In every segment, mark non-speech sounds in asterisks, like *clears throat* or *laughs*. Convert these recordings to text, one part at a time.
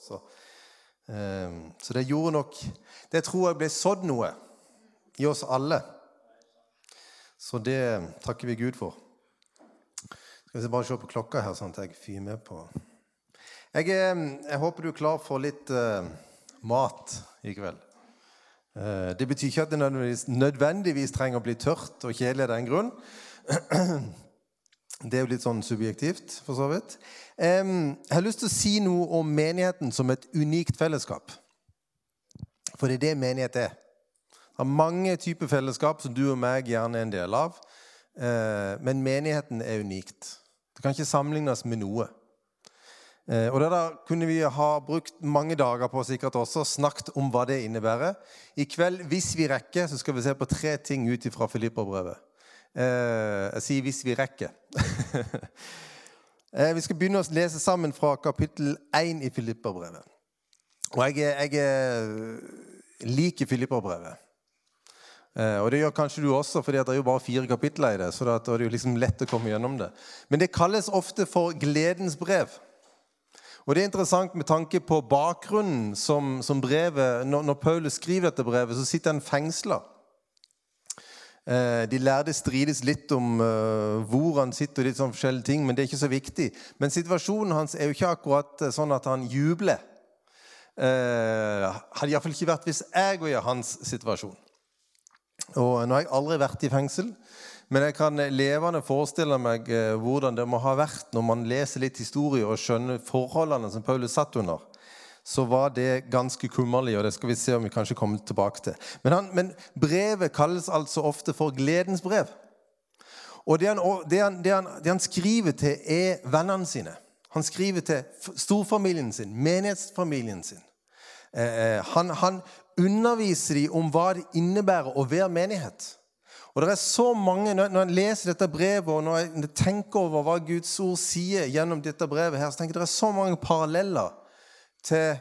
også. Eh, så det gjorde nok Det tror jeg ble sådd noe i oss alle. Så det takker vi Gud for. Skal vi bare se på klokka her, sånn at jeg fyrer med på jeg, jeg, håper du er klar for litt uh, mat i kveld. Uh, det betyr ikke at det nødvendigvis, nødvendigvis trenger å bli tørt og kjedelig av den grunn. *clears throat* Det er jo litt sånn subjektivt, for så vidt. Jeg har lyst til å si noe om menigheten som et unikt fellesskap. For det er det menighet er. Det er mange typer fellesskap som du og meg gjerne er en del av. Uh, men menigheten er unikt. Det kan ikke sammenlignes med noe. Eh, og Det der kunne vi ha brukt mange dager på sikkert også, snakket om hva det innebærer. I kveld, hvis vi rekker, så skal vi se på tre ting ut fra Filipperbrevet. Eh, jeg sier 'hvis vi rekker'. *laughs* eh, vi skal begynne å lese sammen fra kapittel 1 i Filipperbrevet. Og jeg, jeg liker Filipperbrevet. Eh, og det gjør kanskje du også, for det er jo bare fire kapitler i det. så det er jo liksom lett å komme gjennom det. Men det kalles ofte for gledens brev. Og Det er interessant med tanke på bakgrunnen som, som brevet når, når, Paulus skriver dette brevet, så sitter han fengsla. Eh, de lærde strides litt om uh, hvor han sitter, og litt sånn forskjellige ting, men det er ikke så viktig. Men situasjonen hans er jo ikke akkurat eh, sånn at han jubler. Eh, hadde iallfall ikke vært hvis jeg var i hans situasjon. Og Nå har jeg aldri vært i fengsel. Men jeg kan levende forestille meg eh, hvordan det må ha vært når man leser litt historie og skjønner forholdene som Paulus satt under. Så var det ganske kummerlig, og det skal vi se om vi kanskje kommer tilbake til. Men, han, men brevet kalles altså ofte for gledens brev. Og det han, det, han, det, det han, skriver til, er vennene sine. Han skriver til storfamilien sin, menighetsfamilien sin. Eh, eh han, underviser dem om hva det innebærer å være menighet. Og det er så mange, Når jeg leser dette brevet, og når jeg tenker over hva Guds ord sier gjennom dette brevet, her, så tenker jeg det er så mange paralleller til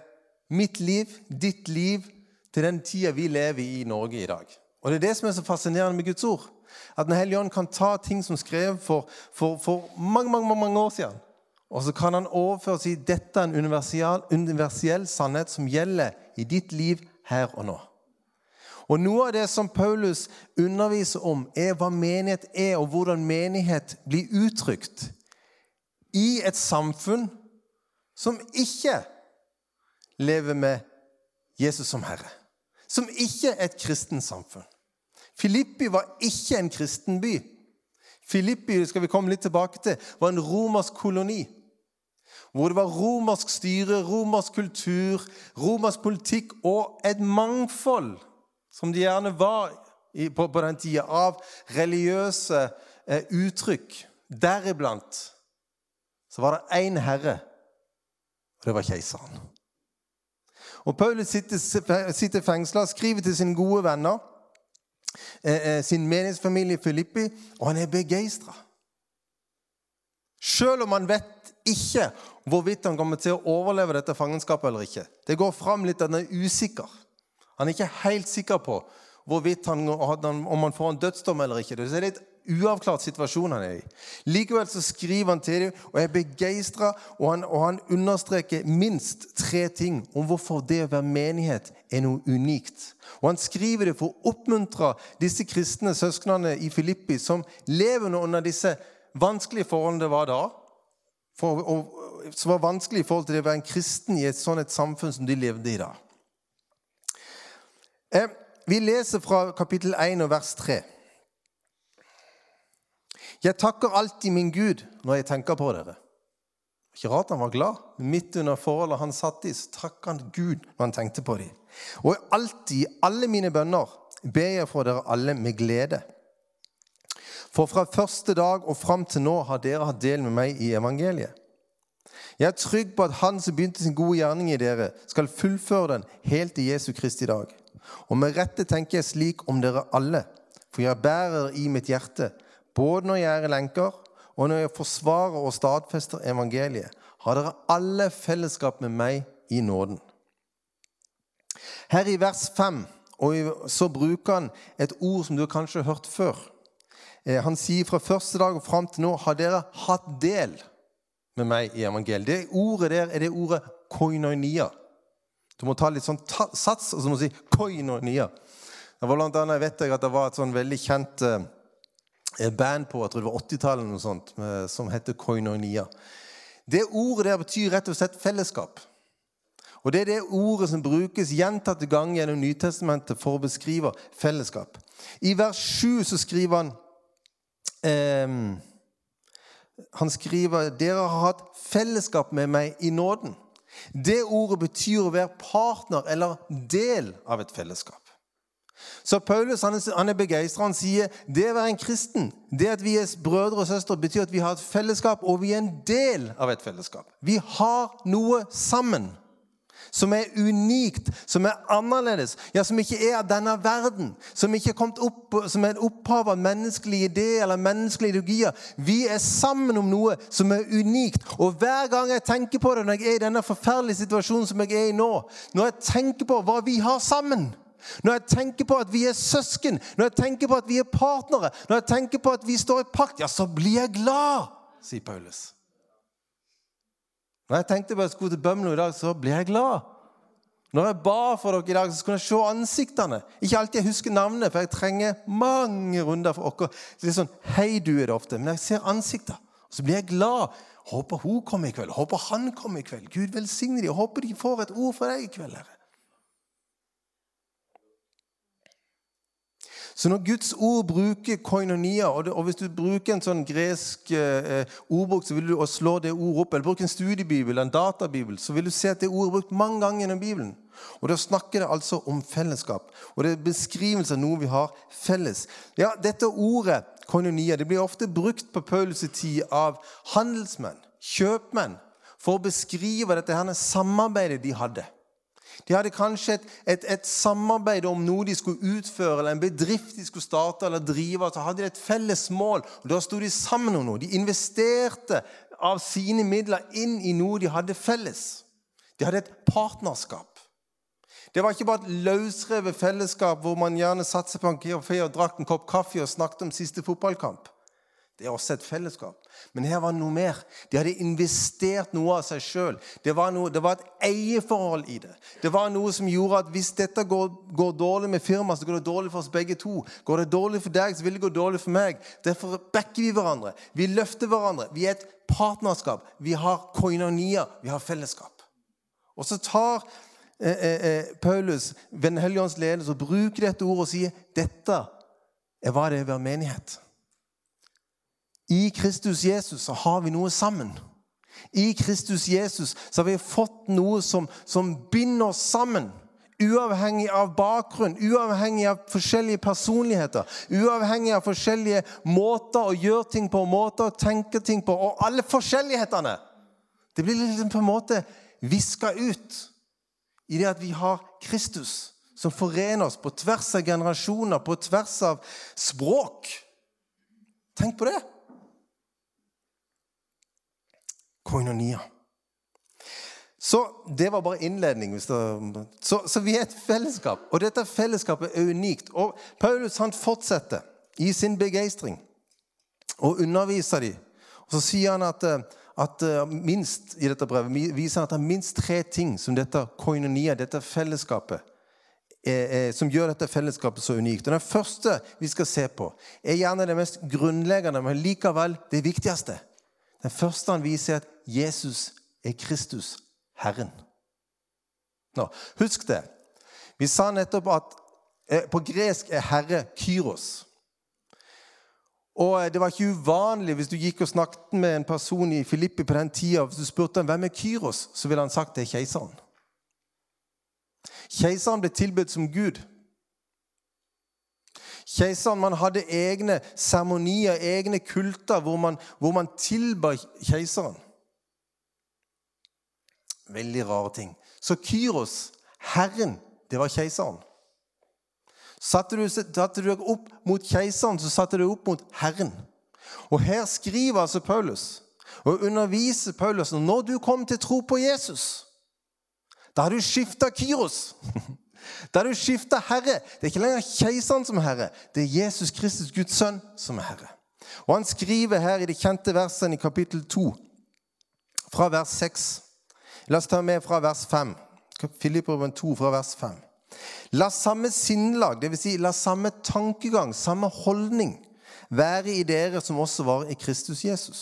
mitt liv, ditt liv, til den tida vi lever i i Norge i dag. Og Det er det som er så fascinerende med Guds ord. At Den hellige ånd kan ta ting som skrev for, for, for mange, mange, mange år siden, og så kan han overføre og si dette er en universell, universell sannhet som gjelder i ditt liv her og nå. Og Noe av det som Paulus underviser om, er hva menighet er, og hvordan menighet blir uttrykt i et samfunn som ikke lever med Jesus som herre. Som ikke er et kristent samfunn. Filippi var ikke en kristen by. Filippi skal vi komme litt tilbake til, var en romersk koloni. Hvor det var romersk styre, romersk kultur, romersk politikk og et mangfold som det gjerne var på, den tida, av religiøse eh, uttrykk. Deriblant så var det én herre, og det var keiseren. Og Paulus sitter, fengsla, skriver til sine gode venner, eh, eh sin meningsfamilie Filippi, og han er begeistra. Selv om han vet ikke hvorvidt han kommer til å overleve dette fangenskapet eller ikke. Det går fram litt at han er usikker. Han er ikke helt sikker på hvorvidt han, om han får en dødsdom eller ikke. Det er litt uavklart situasjon han er i. Likevel så skriver han til dem og er begeistra, og, og, han understreker minst tre ting om hvorfor det å være menighet er noe unikt. Og Han skriver det for å oppmuntre disse kristne søsknene i Filippi som lever under disse vanskelige forholdene det var da. For, og, som var vanskelig i forhold til det å være en kristen i et sånt et samfunn som de levde i da. Eh, vi leser fra kapittel 1 og vers 3. Jeg takker alltid min Gud når jeg tenker på dere. Ikke rart han var glad. Midt under forholdet han satt i, så takker han Gud når han tenkte på dem. Og alltid, i alle mine bønner, ber jeg for dere alle med glede. For fra første dag og fram til nå har dere hatt del med meg i evangeliet. Jeg er trygg på at Han som begynte sin gode gjerning i dere, skal fullføre den helt til Jesu Kristi dag. Og med rette tenker jeg slik om dere alle, for jeg bærer i mitt hjerte, både når jeg er i lenker, og når jeg forsvarer og stadfester evangeliet, har dere alle fellesskap med meg i nåden. Her i vers 5 og så bruker han et ord som du kanskje har hørt før. Eh, han sier fra første dag og fram til nå har dere hatt del med meg i evangeliet. Det ordet der er det ordet koinonia. Du må ta litt sånn ta sats, og så må du si koinonia. Det var blant annet, jeg vet jeg at det var et sånn veldig kjent eh, band på jeg tror det var 80-tallet noe sånt, som heter koinonia. Det ordet der betyr rett og slett fellesskap. Og Det er det ordet som brukes gjentatte ganger gjennom Nytestamentet for å beskrive fellesskap. I vers 7 så skriver han eh, Han skriver dere har hatt fellesskap med meg i nåden. Det ordet betyr å være partner eller del av et fellesskap. Så Paulus han er, han er begeistra. Han sier det å være en kristen, det at vi er brødre og søstre, betyr at vi har et fellesskap, og vi er en del av et fellesskap. Vi har noe sammen som er unikt, som er annerledes, ja, som ikke er av denne verden, som ikke er kommet opp som er et opphav av menneskelige ideer eller menneskelige ideologier. Vi er sammen om noe som er unikt. Og hver gang jeg tenker på det når jeg er i denne forferdelige situasjonen som jeg er i nå, når jeg tenker på hva vi har sammen når jeg tenker på at vi er søsken, når jeg tenker på at vi er partnere, når jeg tenker på at vi står i pakt, ja, så blir jeg glad, sier Paulus. Når jeg tenkte på at jeg skulle til Bømlo i dag, så ble jeg glad. Når jeg ba for dere i dag, så kunne jeg se ansiktene. Ikke alltid jeg husker navnet, for jeg trenger mange runder for dere. Det er sånn, Hei, du er det ofte. Men jeg ser ansikter. Og så blir jeg glad. Håper hun kommer i kveld. Håper han kommer i kveld. Gud velsigne dem. Håper de får et ord fra deg i kveld. Herre. Så når Guds ord bruker koinonia, og, hvis du bruker en sånn gresk eh, ordbok, så vil du slå det ordet opp, eller bruker en studiebibel, en databibel, så vil du se at det ordet er brukt mange ganger gjennom Bibelen. Og Da snakker det altså om fellesskap. Og det er beskrivelse av noe vi har felles. Ja, Dette ordet, koinonia, det blir ofte brukt på Paulus' tid av handelsmenn, kjøpmenn, for å beskrive dette her samarbeidet de hadde. De hadde kanskje et, et, et, samarbeid om noe de skulle utføre, eller en bedrift de skulle starte eller drive. Så hadde de et felles mål, og da sto de sammen om noe. De investerte av sine midler inn i noe de hadde felles. De hadde et partnerskap. Det var ikke bare et løsrevet fellesskap hvor man gjerne satte seg på en kafé og drakk en kopp kaffe og snakket om siste fotballkamp. Det er også et fellesskap. Men her var det noe mer. De hadde investert noe av seg sjøl. Det, det, var et eierforhold i det. Det var noe som gjorde at hvis dette går, går dårlig med firmaet, så går det dårlig for oss begge to. Går det dårlig for deg, så vil det gå dårlig for meg. Derfor backer vi hverandre. Vi løfter hverandre. Vi er et partnerskap. Vi har koinonia. Vi har fellesskap. Og så tar eh, eh, eh Paulus Den hellige ledelse og bruker dette ordet og sier dette er hva det er å være menighet. I Kristus Jesus så har vi noe sammen. I Kristus Jesus så har vi fått noe som, som binder oss sammen. Uavhengig av bakgrunn, uavhengig av forskjellige personligheter. Uavhengig av forskjellige måter å gjøre ting på, måter å tenke ting på. Og alle forskjellighetene. Det blir liksom på en måte viska ut i det at vi har Kristus som forener oss på tvers av generasjoner, på tvers av språk. Tenk på det. Koinonia. Så Det var bare innledning. Så, så, vi er et fellesskap, og dette fellesskapet er unikt. Og Paulus han fortsetter i sin begeistring og underviser dem. Og Så sier han at, at minst i dette brevet viser han at det er minst tre ting som dette koinonia, dette fellesskapet, som gjør dette fellesskapet så unikt. Og Den første vi skal se på, er gjerne det mest grunnleggende, men likevel det viktigste. Den første han viser, er at Jesus er Kristus, Herren. Nå, Husk det. Vi sa nettopp at eh, på gresk er herre Kyros. Og eh, Det var ikke uvanlig hvis du gikk og snakket med en person i Filippi på den tida, hvis du spurte ham hvem er Kyros, så ville han sagt det er keiseren. Keiseren ble tilbudt som Gud. Keiseren man hadde egne seremonier, egne kulter, hvor man, hvor man tilba keiseren. Veldig rare ting. Så Kyros, Herren, det var keiseren. Satte du, satte du deg opp mot keiseren, så satte du deg opp mot Herren. Og Her skriver altså Paulus og underviser Paulus når du kom til tro på Jesus. Da har du skifta Kyros. *laughs* Da du skifter herre. Det er ikke lenger keiseren som er herre. Det er Jesus Kristus, Guds sønn, som er herre. Og Han skriver her i de kjente versene i kapittel 2, fra vers 6 La oss ta med fra vers 5. Filipperen 2 fra vers 5. La samme sinnlag, dvs. Si, la samme tankegang, samme holdning, være i dere som også var i Kristus Jesus.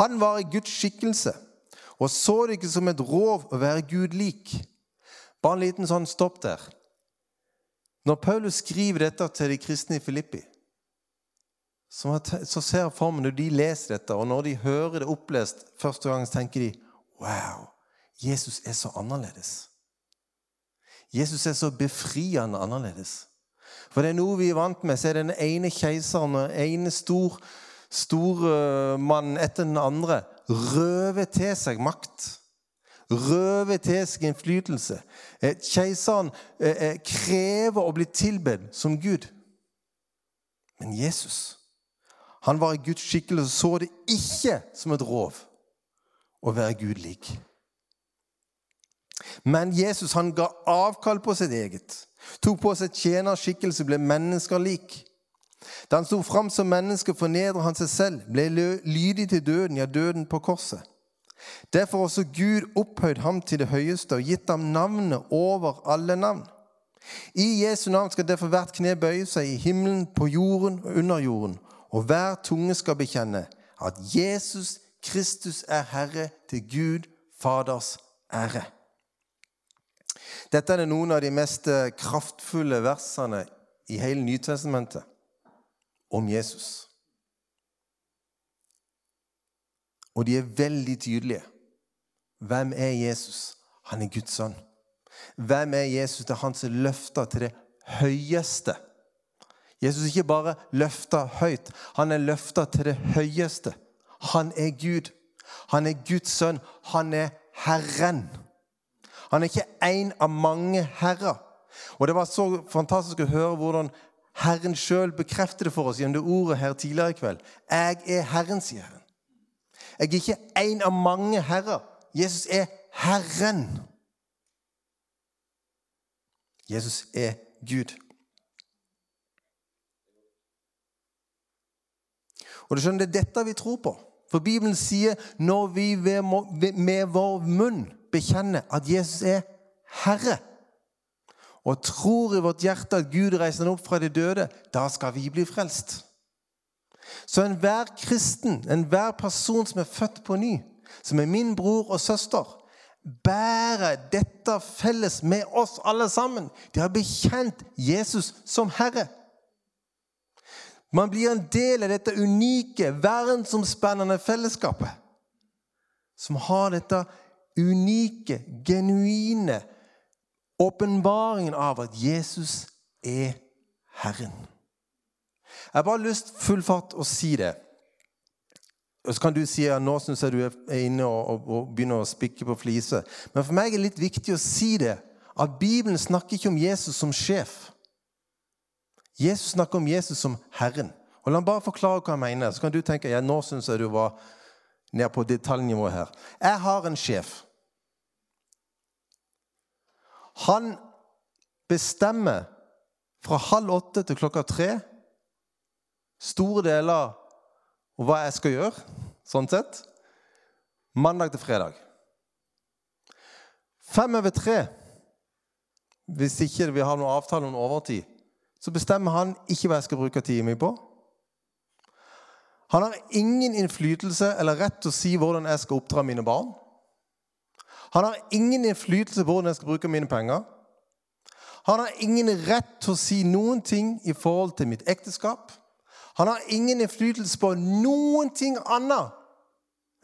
Han var i Guds skikkelse og så det ikke som et rov å være Gud lik. Bare en liten sånn stopp der. Når Paulus skriver dette til de kristne i Filippi, så ser jeg for meg når de leser dette, og når de hører det opplest første gang, så tenker de Wow, Jesus er så annerledes. Jesus er så befriende annerledes. For det er noe vi er vant med. Så er den ene keiseren og ene stor, stor etter den andre røver til seg makt. Røver til seg innflytelse. Eh, keiseren eh, eh, krever å bli tilbedt som Gud. Men Jesus han var i Guds skikkelse og så det ikke som et rov å være Gud lik. Men Jesus han ga avkall på sitt eget, tok på seg tjenerskikkelse, ble mennesker lik. Da han sto fram som menneske, fornedret han seg selv, ble lydig til døden, ja, døden på korset. Derfor også Gud opphøyd ham til det høyeste og gitt ham navnet over alle navn. I Jesu navn skal derfor hvert kne bøye seg i himmelen, på jorden og under jorden, og hver tunge skal bekjenne at Jesus Kristus er Herre til Gud Faders ære. Dette er noen av de mest kraftfulle versene i hele Nytestamentet om Jesus. Og de er veldig tydelige. Hvem er Jesus? Han er Guds sønn. Hvem er Jesus? Det er han som løfter til det høyeste. Jesus er ikke bare løfta høyt, han er løfta til det høyeste. Han er Gud. Han er Guds sønn. Han er Herren. Han er ikke én av mange herrer. Og Det var så fantastisk å høre hvordan Herren sjøl bekrefter det for oss gjennom det ordet her tidligere i kveld. Jeg er Herren, sier Herren. Jeg er ikke en av mange herrer. Jesus er Herren. Jesus er Gud. Og du skjønner, Det er dette vi tror på. For Bibelen sier når vi med vår munn bekjenner at Jesus er Herre, og tror i vårt hjerte at Gud reiser ham opp fra de døde, da skal vi bli frelst. Så enhver kristen, enhver person som er født på ny, som er min bror og søster, bærer dette felles med oss alle sammen. De har bekjent Jesus som Herre. Man blir en del av dette unike, verdensomspennende fellesskapet. Som har dette unike, genuine åpenbaringen av at Jesus er Herren. Jeg har bare lyst full fart å si det. Og så kan du si at nå syns jeg du er inne og, og, og begynner å spikke på fliser. Men for meg er det litt viktig å si det, at Bibelen snakker ikke om Jesus som sjef. Jesus snakker om Jesus som Herren. Og La meg bare forklare hva jeg mener. Så kan du tenke ja, nå syns jeg du var nede på detaljnivå her. Jeg har en sjef. Han bestemmer fra halv åtte til klokka tre store deler av hva jeg skal gjøre, sånn sett. Mandag til fredag. Fem over tre, hvis ikke vi har noen avtale om overtid, så bestemmer han ikke hva jeg skal bruke tida mi på. Han har ingen innflytelse eller rett til å si hvordan jeg skal oppdra mine barn. Han har ingen innflytelse på hvordan jeg skal bruke mine penger. Han har ingen rett til å si noen ting i forhold til mitt ekteskap. Han har ingen innflytelse på noen ting annet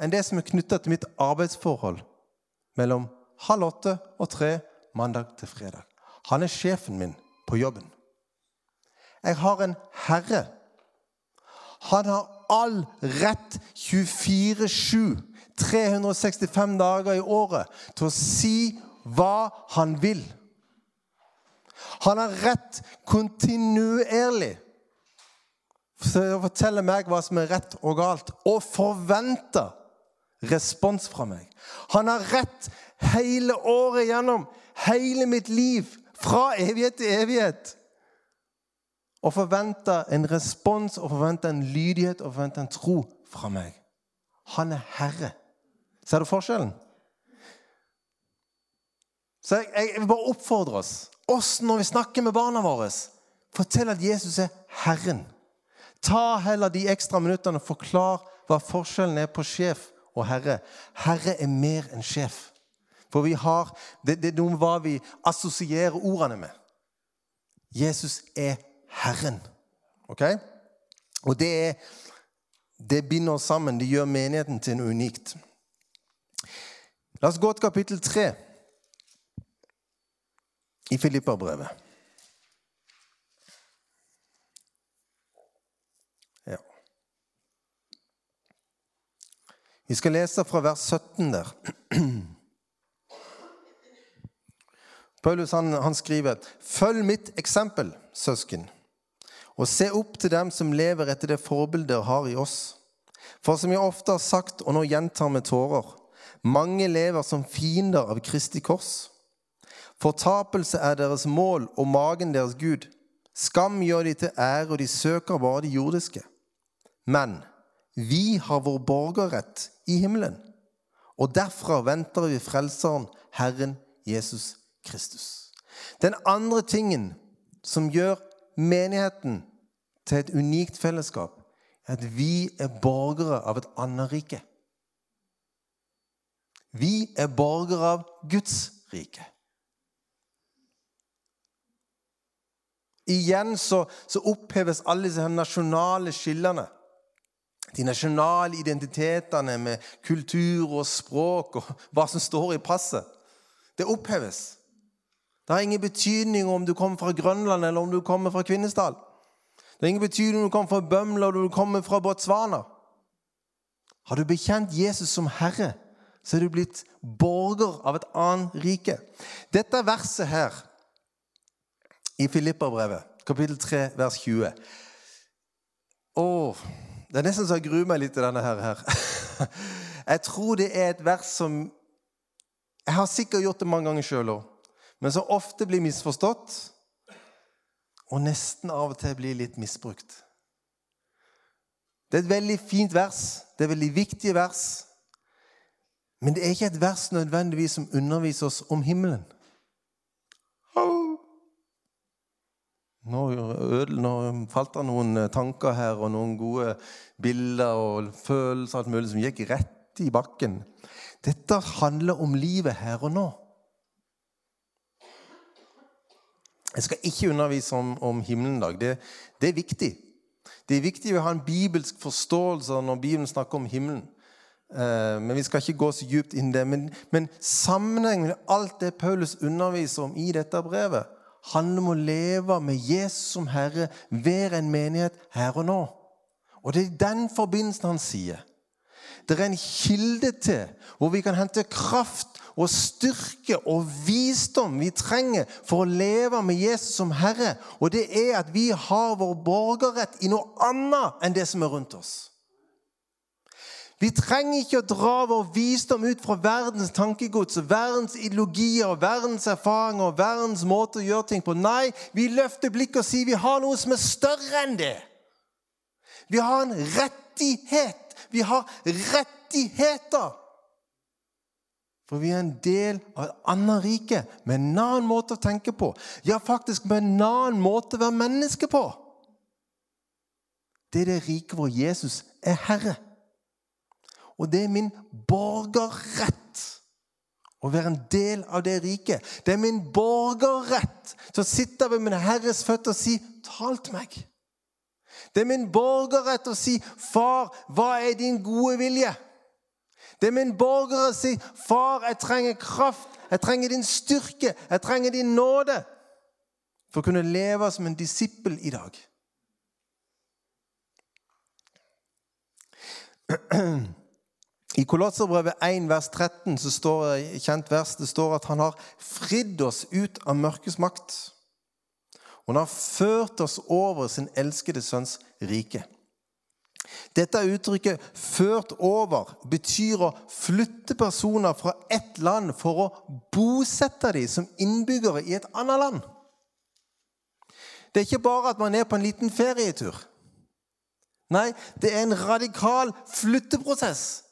enn det som er knytta til mitt arbeidsforhold mellom halv åtte og tre mandag til fredag. Han er sjefen min på jobben. Jeg har en herre. Han har all rett 24-7, 365 dager i året, til å si hva han vil. Han har rett kontinuerlig til å fortelle meg hva som er rett og galt, og forventer respons fra meg. Han har rett hele året gjennom, hele mitt liv, fra evighet til evighet. Og forventer en respons, og forventer en lydighet og forventer en tro fra meg. Han er herre. Ser du forskjellen? Så jeg, jeg vil bare oppfordre oss, oss når vi snakker med barna våre, fortell at Jesus er Herren. Ta heller de ekstra minuttene og forklar hva forskjellen er på sjef og herre. Herre er mer enn sjef. For vi har, det, det er noe hva vi assosierer ordene med. Jesus er Herren. Ok? Og det, er, det binder oss sammen. Det gjør menigheten til noe unikt. La oss gå til kapittel 3 i Filipperbrevet. Vi skal lese fra vers 17 der. Paulus han, han skriver Følg mitt eksempel, søsken, og se opp til dem som lever etter det forbildet dere har i oss. For som jeg ofte har sagt, og nå gjentar med tårer, mange lever som fiender av Kristi kors. Fortapelse er deres mål og magen deres Gud. Skam gjør de til ære, og de søker bare det jordiske. Men vi har vår borgerrett i himmelen, og derfra venter vi Frelseren, Herren Jesus Kristus. Den andre tingen som gjør menigheten til et unikt fellesskap, er at vi er borgere av et annet rike. Vi er borgere av Guds rike. Igjen så, så oppheves alle disse nasjonale skillene. De nasjonale identitetene med kultur og språk og hva som står i passet. Det oppheves. Det har ingen betydning om du kommer fra Grønland eller om du kommer fra Kvinesdal. Det har ingen betydning om du kommer fra Bømla eller om du kommer fra Botswana. Har du bekjent Jesus som Herre, så er du blitt borger av et annet rike. Dette verset her i Filipperbrevet, kapittel 3, vers 20 Åh, Det er nesten så jeg gruer meg litt til denne her. *laughs* Jeg tror det er et vers som Jeg har sikkert gjort det mange ganger sjøl òg, men som ofte blir misforstått, og nesten av og til blir litt misbrukt. Det er et veldig fint vers. Det er et veldig viktige vers. Men det er ikke et vers nødvendigvis som underviser oss om himmelen. Nå, nå, falt det noen eh, tanker her og noen gode bilder og følelser alt mulig som gikk rett i bakken. Dette handler om livet her og nå. Jeg skal ikke undervise om, om himmelen i dag. Det, det, er viktig. Det er viktig å ha en bibelsk forståelse når Bibelen snakker om himmelen. Eh, men vi skal ikke gå så djupt inn i det. Men, men sammenhengen med alt det Paulus underviser om i dette brevet, handler må leve med Jesus som Herre, være en menighet her og nå. Og det er i den forbindelsen han sier. Det er en kilde til hvor vi kan hente kraft og styrke og visdom vi trenger for å leve med Jesus som Herre. Og det er at vi har vår borgerrett i noe annet enn det som er rundt oss. Vi trenger ikke å dra vår visdom ut fra verdens tankegods, verdens ideologier, verdens erfaringer og verdens måte å gjøre ting på. Nei, vi løfter blikket og sier vi har noe som er større enn det. Vi har en rettighet. Vi har rettigheter. For vi er en del av et annet rike med en annen måte å tenke på. Ja, faktisk med en annen måte å være menneske på. Det er det riket hvor Jesus er herre. Og det er min borgerrett å være en del av det riket. Det er min borgerrett til å sitte ved min Herres føtter og si 'Tal til meg'. Det er min borgerrett å si 'Far, hva er din gode vilje?' Det er min borger å si 'Far, jeg trenger kraft, jeg trenger din styrke, jeg trenger din nåde' for å kunne leve som en disippel i dag. *clears throat* I Kolosserbrevet 1, vers 13, så står det kjent vers, det står at han har fridd oss ut av mørkets makt. Og han har ført oss over sin elskede sønns rike. Dette uttrykket 'ført over' betyr å flytte personer fra ett land for å bosette dem som innbyggere i et annet land. Det er ikke bare at man er på en liten ferietur. Nei, det er en radikal flytteprosess.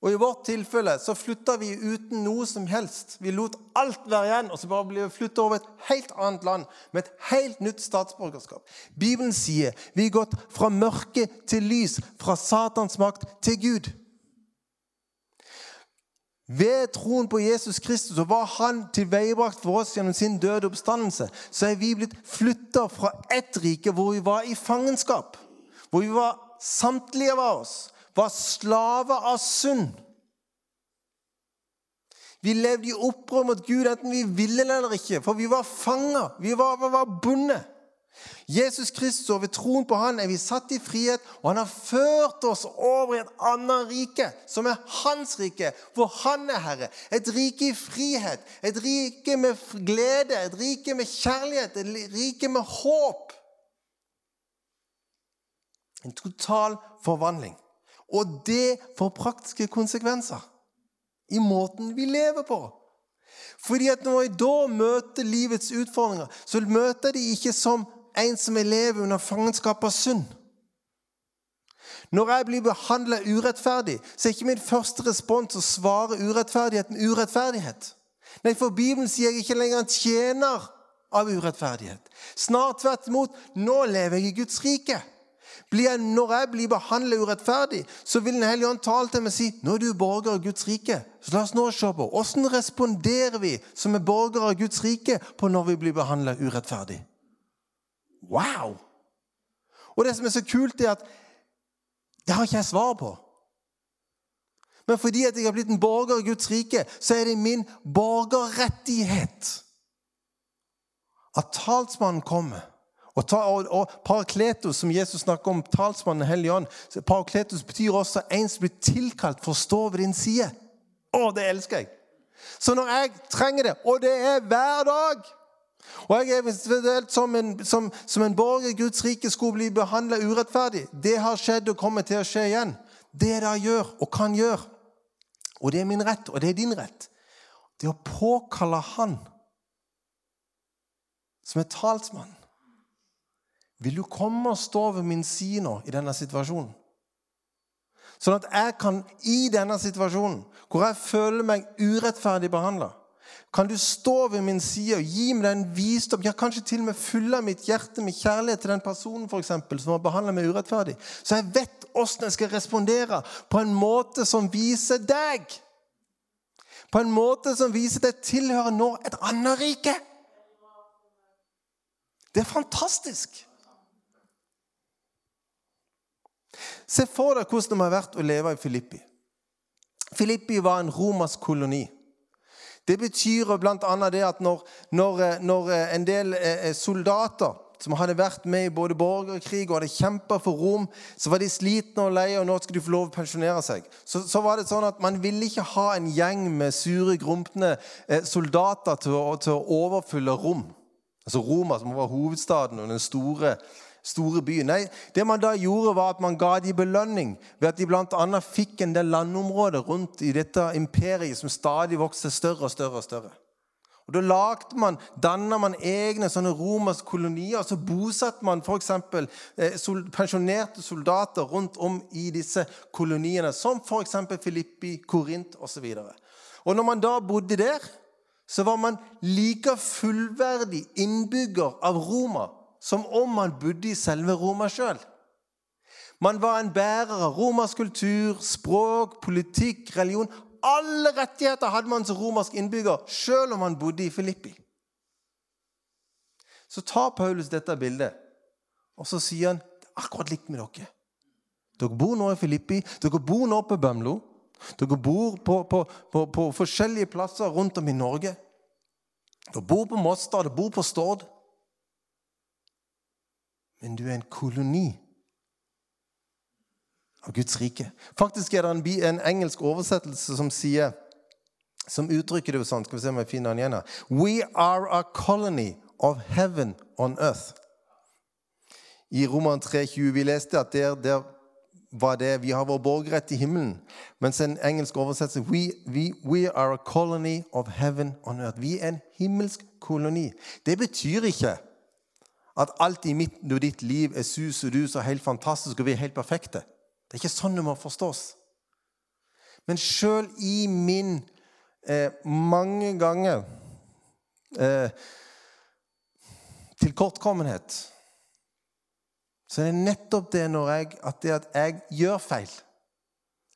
Og i vårt tilfelle så flytta vi uten noe som helst. Vi lot alt være igjen, og så bare ble vi flytta over et helt annet land med et helt nytt statsborgerskap. Bibelen sier vi er gått fra mørke til lys, fra Satans makt til Gud. Ved troen på Jesus Kristus og hva han tilveiebrakt for oss gjennom sin døde oppstandelse, så er vi blitt flytta fra ett rike hvor vi var i fangenskap. Hvor vi var samtlige av oss var slaver av synd. Vi levde i opprør mot Gud enten vi ville eller ikke, for vi var fanga. Vi var, vi var bundet. Jesus Kristus, og ved troen på han er vi satt i frihet, og han har ført oss over i et annet rike, som er hans rike, hvor han er herre. Et rike i frihet, et rike med glede, et rike med kjærlighet, et rike med håp. En total forvandling. Og det får praktiske konsekvenser i måten vi lever på. Fordi at når jeg da møter livets utfordringer, så møter de ikke som en som lever under fangenskap av synd. Når jeg blir behandla urettferdig, så er ikke min første respons å svare urettferdighet med urettferdighet. Nei, for Bibelen sier jeg ikke lenger en tjener av urettferdighet. Snart tvert imot. Nå lever jeg i Guds rike. Jeg, når jeg blir behandlet urettferdig, så vil Den hellige ånd tale til meg og si nå er du borger av Guds rike. Så la oss nå se på hvordan responderer vi som er borgere av Guds rike på når vi blir behandlet urettferdig. Wow! Og det som er så kult, er at det har ikke jeg svar på. Men fordi jeg har blitt en borger av Guds rike, så er det min borgerrettighet at talsmannen kommer og, ta, og, og Parakletos, som Jesus snakker om, talsmannen Hellig Ånd Parakletos betyr også en som blir tilkalt for å stå ved din side. Å, det elsker jeg! Så når jeg trenger det, og det er hver dag og jeg er eventuelt som en, som, som en borger i Guds rike skulle bli behandla urettferdig. Det har skjedd og kommer til å skje igjen. Det jeg gjør og kan gjøre, og det er min rett, og det er din rett, det å påkalle Han som er talsmann. Vil du komme og stå ved min side nå i denne situasjonen? Sånn at jeg kan, i denne situasjonen, hvor jeg føler meg urettferdig behandla, kan du stå ved min side og gi meg den visdom, ja, kanskje til og med fylle mitt hjerte med kjærlighet til den personen for eksempel, som har behandla meg urettferdig, så jeg vet åssen jeg skal respondere på en måte som viser deg. På en måte som viser deg tilhører nå et annet rike. Det er fantastisk. Se for deg hvordan det har vært å leve i Filippi. Filippi var en romersk koloni. Det betyr bl.a. det at når, når, når, en del eh, soldater som hadde vært med i både borgerkrig og hadde kjempa for Rom, så var de slitne og leie, og nå skulle de få lov å pensjonere seg. Så, så, var det sånn at Man ville ikke ha en gjeng med sure, grumpne eh, soldater til å, til å overfylle Rom. Altså Roma, som var hovedstaden og den store store byen. Nei, det man da gjorde, var at man ga dem belønning ved at de bl.a. fikk en del landområder rundt i dette imperiet som stadig vokste større og større. og større. Og Da lagde man, danna man egne sånne romerske kolonier. og Så bosatte man f.eks. Eh, sol, pensjonerte soldater rundt om i disse koloniene, som f.eks. Filippi, Korint osv. Og, og når man da bodde der, så var man like fullverdig innbygger av Roma som om man bodde i selve Roma sjøl. Man var en bærer av romersk kultur, språk, politikk, religion. Alle rettigheter hadde man som romersk innbygger, sjøl om man bodde i Filippi. Så tar Paulus dette bildet, og så sier han det er akkurat likt med dere. Dere bor nå i Filippi, dere bor nå på Bømlo. Dere bor på, på, på, på forskjellige plasser rundt om i Norge. Dere bor på Mostad, dere bor på Stord men du er en koloni av Guds rike. Faktisk er det en, en engelsk oversettelse som sier som uttrykker det sånn. Skal vi se om jeg finner den igjen her. We are a colony of heaven on earth. I Roman 3,20 vi leste at der, der var det Vi har vår borgerrett i himmelen. Mens en engelsk oversettelse we, we, we are a colony of heaven on earth. Vi er en himmelsk koloni. Det betyr ikke at alt i midten av ditt liv er sus og dus og helt fantastisk, og vi er helt perfekte. Det er ikke sånn det må forstås. Men sjøl i min eh, mange ganger eh, tilkortkommenhet så er det nettopp det, jeg, at det at jeg gjør feil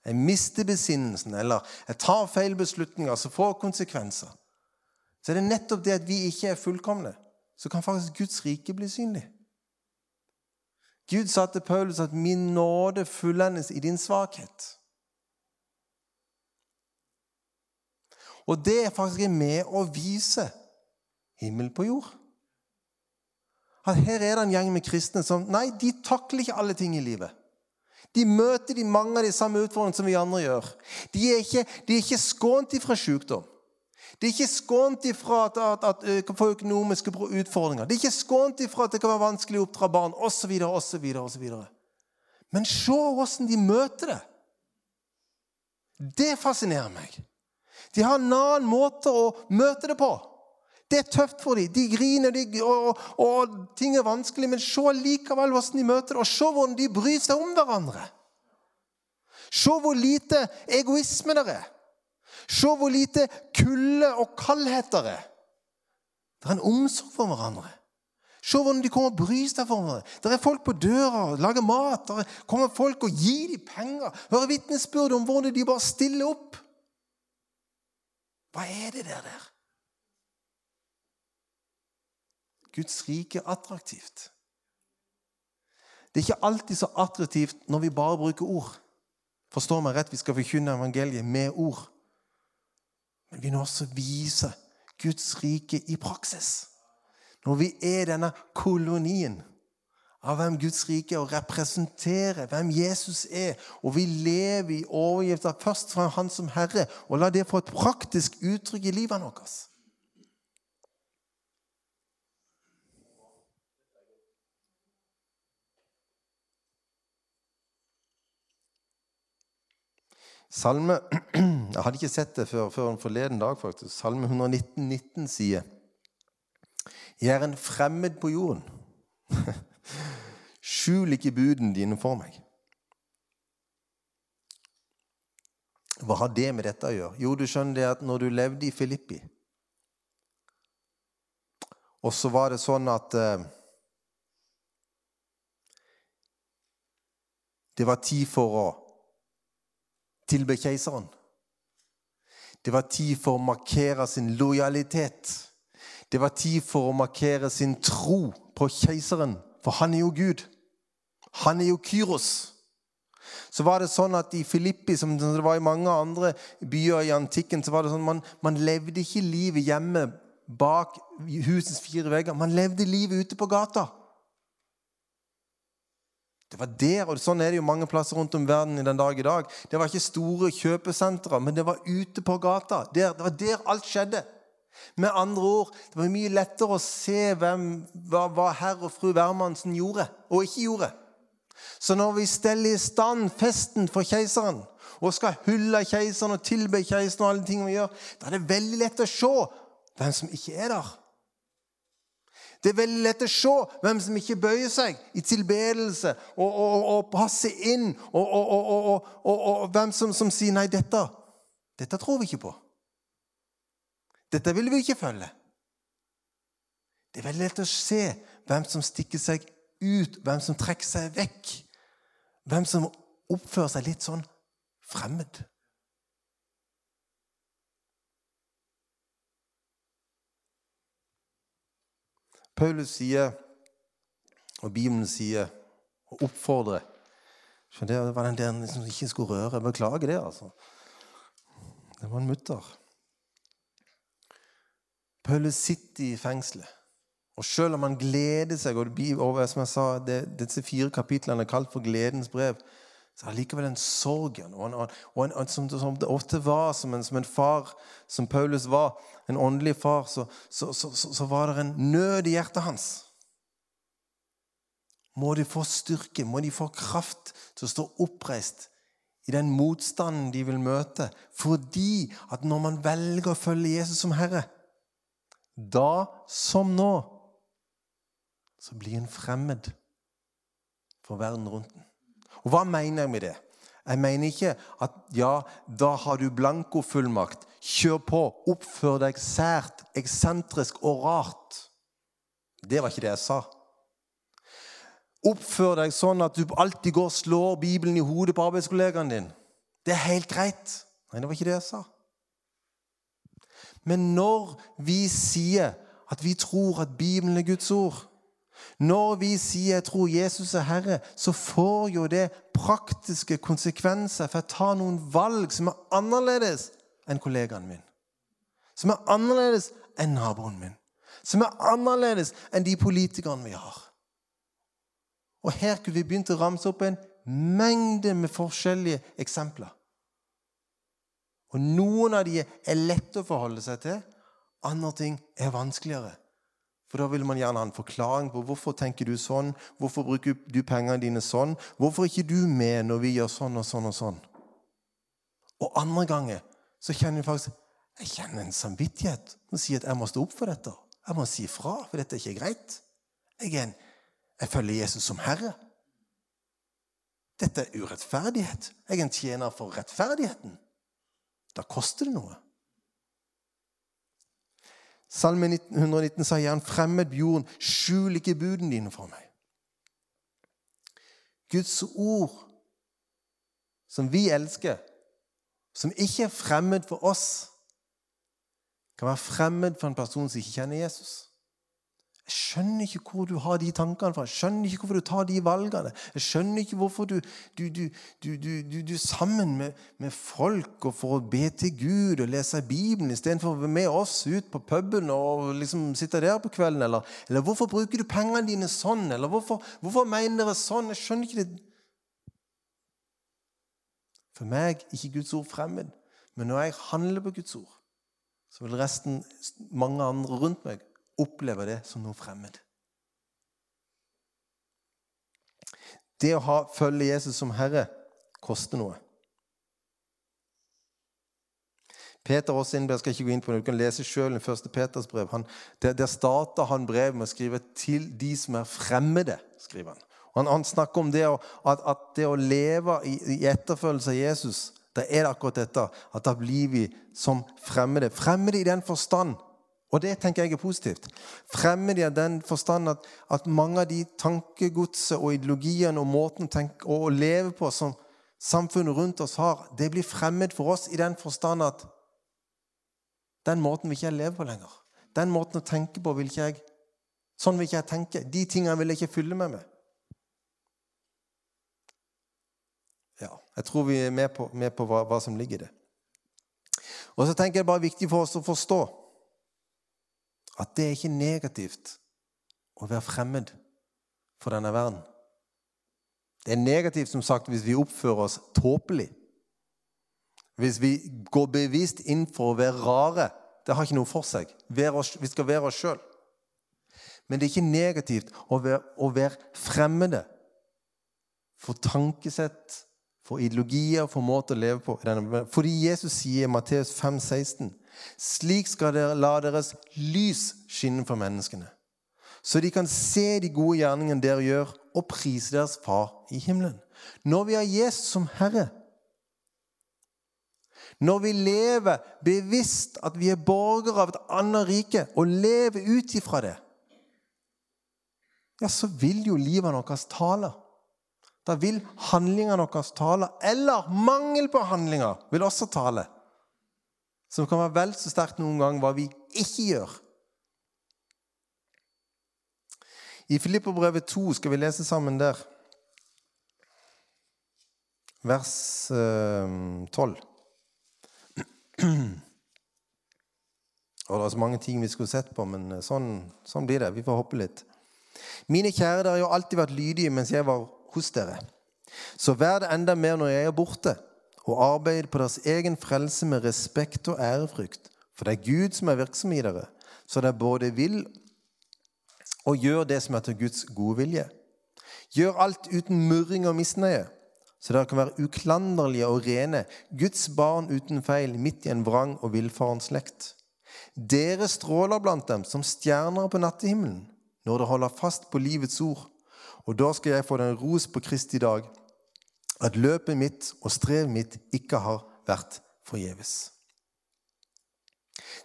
Jeg mister besinnelsen, eller jeg tar feil beslutninger som får konsekvenser. Så er det nettopp det at vi ikke er fullkomne, så kan faktisk Guds rike bli synlig. Gud sa til Paulus at 'min nåde fullendes i din svakhet'. Og det er faktisk med å vise himmel på jord. At her er det en gjeng med kristne som nei, de takler ikke alle ting i livet. De møter de mange av de samme utfordringene som vi andre gjør. De er ikke, de er ikke skånt ifra sykdom. De er ikke skånt ifra at, at, at, at få økonomiske utfordringer. De er ikke skånt ifra at det kan være vanskelig å oppdra barn osv. osv. osv. Men se åssen de møter det. Det fascinerer meg. De har en annen måte å møte det på. Det er tøft for dem. De griner, de, og, og, ting er vanskelig. Men se likevel hvordan de møter det, og se hvordan de bryr seg om hverandre. Se hvor lite egoisme det er. Se hvor lite kulde og kaldhet det er. Det er en omsorg for hverandre. Se hvordan de kommer og bryr seg for hverandre. Det er folk på døra, og lager mat. Der kommer folk og gir dem penger. Hører vitnesbyrd om hvordan de bare stiller opp. Hva er det der? der? Guds rike er attraktivt. Det er ikke alltid så attraktivt når vi bare bruker ord. Forstår meg rett, vi skal forkynne evangeliet med ord. Men vi nå også vise Guds rike i praksis. Når vi er denne kolonien av hvem Guds rike er, og representerer hvem Jesus er, og vi lever i overgift først fra Han som Herre, og la det få et praktisk uttrykk i livet vårt. Salme *clears throat* Jeg hadde ikke sett det før, før forleden dag, faktisk. Salme 119, 19 sier Jeg er en fremmed på jorden. *laughs* Skjul ikke budene dine for meg. Hva har det med dette å gjøre? Jo, du skjønner det at når du levde i Filippi Og så var det sånn at eh, Det var tid for å tilbe keiseren. Det var tid for å markere sin lojalitet. Det var tid for å markere sin tro på keiseren, for han er jo Gud. Han er jo Kyros. Så var det sånn at I Filippi, som det var i mange andre byer i antikken, så var det sånn man, man levde ikke livet hjemme bak husets fire vegger. Man levde livet ute på gata. Det var der, og Sånn er det jo mange plasser rundt om verden i den dag i dag. Det var ikke store kjøpesentre, men det var ute på gata. Der, det var der alt skjedde. Med andre ord, det var mye lettere å se hvem, hva, hva herr og fru Wermansen gjorde og ikke gjorde. Så når vi steller i stand festen for keiseren og skal hylle keiseren og tilbe keiseren, og alle ting vi gjør, da er det veldig lett å se hvem som ikke er der. Det er veldig lett å se hvem som ikke bøyer seg i tilbedelse og, og, og passer inn, og, og hvem som, som, sier 'nei, dette, dette tror vi ikke på'. Dette vil vi ikke følge. Det er veldig lett å se hvem som stikker seg ut, hvem som trekker seg vekk. Hvem som oppfører seg litt sånn fremmed. Paulus sier, og Bibelen sier, og oppfordrer Det var den der som liksom ikke skulle røre. Beklager det, altså. Det var en mutter. Paulus sitter i fengselet. Og selv om han gleder seg, og som jeg sa, det, disse fire kapitlene er kalt for gledens brev, så er det likevel en sorg og, en, og en, som, som, det ofte var som en, som en, far, som Paulus var, en åndelig far, så, så, så, så var det en nød i hjertet hans. Må de få styrke, må de få kraft til å stå oppreist i den motstanden de vil møte. Fordi at når man velger å følge Jesus som Herre, da som nå, så blir en fremmed for verden rundt den. Og hva mener jeg med det? Jeg mener ikke at ja, da har du blankofullmakt. Kjør på. Oppfør deg sært, eksentrisk og rart. Det var ikke det jeg sa. Oppfør deg sånn at du alltid går og slår Bibelen i hodet på arbeidskollegaen din. Det er helt greit. Nei, det var ikke det jeg sa. Men når vi sier at vi tror at Bibelen er Guds ord når vi sier 'jeg tror Jesus er Herre', så får jo det praktiske konsekvenser for å ta noen valg som er annerledes enn kollegaen min. Som er annerledes enn naboen min. Som er annerledes enn de politikerne vi har. Og Her kunne vi begynt å ramse opp en mengde med forskjellige eksempler. Og Noen av de er lette å forholde seg til, andre ting er vanskeligere. For da vil man gjerne ha en forklaring på hvorfor tenker du sånn, hvorfor bruker du pengene dine sånn, hvorfor er ikke du med når vi gjør sånn og sånn og sånn. Og andre ganger så kjenner jeg faktisk jeg kjenner en samvittighet som sier at jeg må stå opp for dette. Jeg må si fra, for dette er ikke greit. Jeg, en, jeg følger Jesus som herre. Dette er urettferdighet. Jeg er en tjener for rettferdigheten. Da koster det noe. Salme 119 sier han fremmed jorden, skjul ikke budene dine for meg. Guds ord, som vi elsker, som ikke er fremmed for oss, kan være fremmed for en person som ikke kjenner Jesus. Jeg skjønner ikke hvor du har de tankene fra. Jeg skjønner ikke hvorfor du tar de valgene. Jeg skjønner ikke hvorfor du, du, er sammen med, med, folk og for å be til Gud og lese Bibelen istedenfor å være med oss ut på puben og liksom sitte der på kvelden. Eller, eller hvorfor bruker du pengene dine sånn? Eller hvorfor, hvorfor mener dere sånn? Jeg skjønner ikke det. For meg er ikke Guds ord fremmed. Men når jeg handler på Guds ord, så vil resten, mange andre rundt meg, opplever det som noe fremmed. Det å ha, følge Jesus som Herre koster noe. Peter også innber, jeg skal ikke gå inn på det, Du kan lese sjøl i første Peters brev. Han, der, der starter han brevet med å skrive 'til de som er fremmede'. skriver Han han, han snakker om det å, at, at, det å leve i, i etterfølgelse av Jesus, da er det akkurat dette. At da blir vi som fremmede. Fremmede i den forstand og det tenker jeg er positivt. Fremmed i den forstand at, at, mange av de tankegodset og ideologiene og måten å å leve på som samfunnet rundt oss har, det blir fremmed for oss i den forstand at den måten vil ikke jeg leve på lenger. Den måten å tenke på vil ikke jeg Sånn vil ikke jeg tenke. De tingene vil jeg ikke fylle meg med. Ja, jeg tror vi er med på, med på hva, hva som ligger i det. Og så tenker jeg det bare viktig for oss å forstå at det er ikke negativt å være fremmed for denne verden. Det er negativt som sagt, hvis vi oppfører oss tåpelig. Hvis vi går bevisst inn for å være rare. Det har ikke noe for seg. Vi skal være oss sjøl. Men det er ikke negativt å være, å være fremmede for tankesett, for ideologier, for måter å leve på. Fordi Jesus sier i Matteus 5, 16, slik skal dere la deres lys skinne for menneskene, så de kan se de gode gjerningene dere gjør, og prise deres Far i himmelen. Når vi har Jesus som Herre, når vi lever bevisst at vi er borgere av et annet rike, og lever ut ifra det, ja, så vil jo livet vårt tale. Da vil handlingene våre tale, eller mangel på handlinger vil også tale som kan være vel så sterkt noen gang hva vi ikke gjør. I Filipperbrevet 2 skal vi lese sammen der. Vers eh, 12. *clears throat* Og Det er så mange ting vi skulle sett på, men eh, sånn, sånn blir det. Vi får hoppe litt. Mine kjære, dere har jo alltid vært lydige mens jeg var hos dere. Så vær det enda mer når jeg er borte og arbeid på deres egen frelse med respekt og ærefrykt. For det er Gud som er virksom i dere, så dere både vil og gjør det som er til Guds gode vilje. Gjør alt uten murring og misnøye, så dere kan være uklanderlige og rene, Guds barn uten feil, midt i en vrang og villfaren slekt. Dere stråler blant dem som stjerner på nattehimmelen, når dere holder fast på livets ord. Og da skal jeg få den ros på Kristi dag at løpet mitt og strevet mitt ikke har vært forgjeves.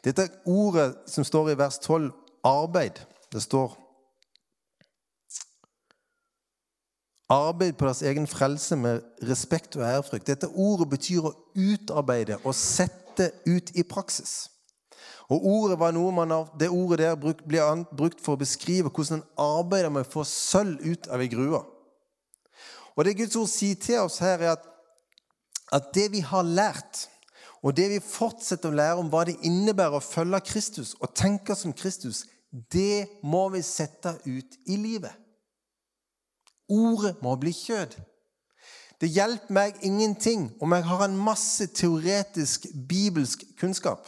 Dette ordet som står i vers 12, arbeid, det står Arbeid på deres egen frelse med respekt og ærefrykt. Dette ordet betyr å utarbeide og sette ut i praksis. Og ordet var noe man, Det ordet der blir brukt for å beskrive hvordan en arbeider med å få sølv ut av ei grue. Og det Guds ord sier til oss her, er at, at det vi har lært, og det vi fortsetter å lære om hva det innebærer å følge Kristus og tenke som Kristus, det må vi sette ut i livet. Ordet må bli kjød. Det hjelper meg ingenting om jeg har en masse teoretisk bibelsk kunnskap.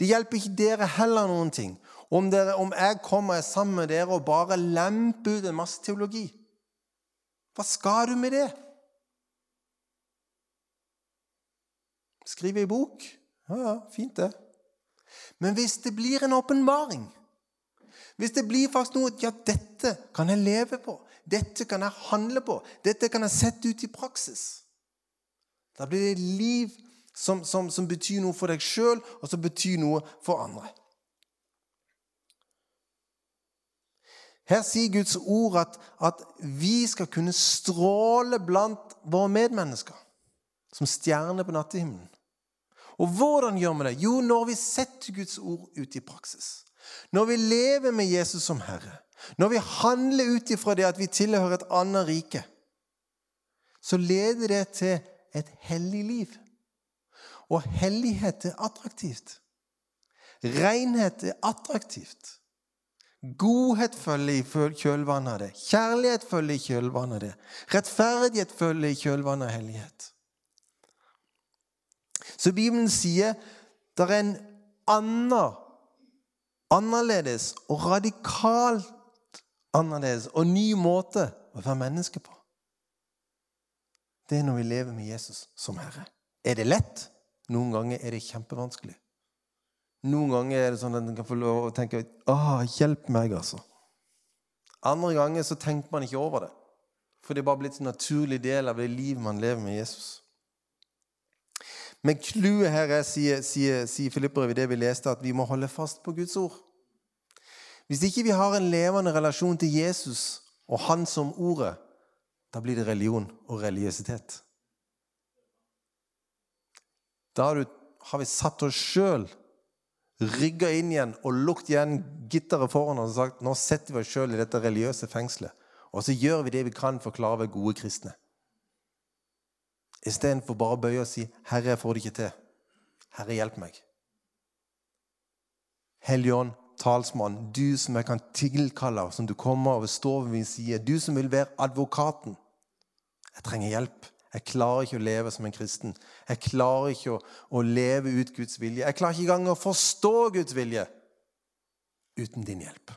Det hjelper ikke dere heller noen ting om, dere, om jeg kommer sammen med dere og bare lemper ut en masse teologi. Hva skal du med det? Skrive ei bok? Ja, ja, fint, det. Men hvis det blir en åpenbaring, hvis det blir faktisk noe Ja, dette kan jeg leve på. Dette kan jeg handle på. Dette kan jeg sette ut i praksis. Da blir det liv som, som, som betyr noe for deg sjøl, og som betyr noe for andre. Her sier Guds ord at, at, vi skal kunne stråle blant våre medmennesker som stjerner på nattehimmelen. Og hvordan gjør vi det? Jo, når vi setter Guds ord ut i praksis. Når vi lever med Jesus som Herre, når vi handler ut ifra det at vi tilhører et annet rike, så leder det til et hellig liv. Og hellighet er attraktivt. Renhet er attraktivt. Godhet følger i kjølvannet av det. Kjærlighet følger i kjølvannet av det. Rettferdighet følger i kjølvannet av hellighet. Så Bibelen sier det er en annen annerledes og radikalt annerledes og ny måte å være menneske på. Det er når vi lever med Jesus som Herre. Er det lett? Noen ganger er det kjempevanskelig. Noen ganger er det sånn at en kan få lov å tenke Åh, hjelp meg, altså. Andre ganger så tenker man ikke over det. For det er bare blitt en naturlig del av det livet man lever med Jesus. Men clouet her er, sier, sier, sier Filippere det vi leste, at vi må holde fast på Guds ord. Hvis ikke vi har en levende relasjon til Jesus og Han som ordet, da blir det religion og religiøsitet. Da har vi satt oss sjøl, rygga inn igjen og lukket igjen gitteret foran oss og sagt nå setter vi oss sjøl i dette religiøse fengselet. Og så gjør vi det vi kan for å klare å være gode kristne. Istedenfor bare å bøye og si 'Herre, jeg får det ikke til'. Herre, hjelp meg. Helligånd, talsmann, du som jeg kan tilkalle, som du kommer og står ved min side, du som vil være advokaten. Jeg trenger hjelp. Jeg klarer ikke å leve som en kristen. Jeg klarer ikke å, å leve ut Guds vilje. Jeg klarer ikke engang å forstå Guds vilje uten din hjelp.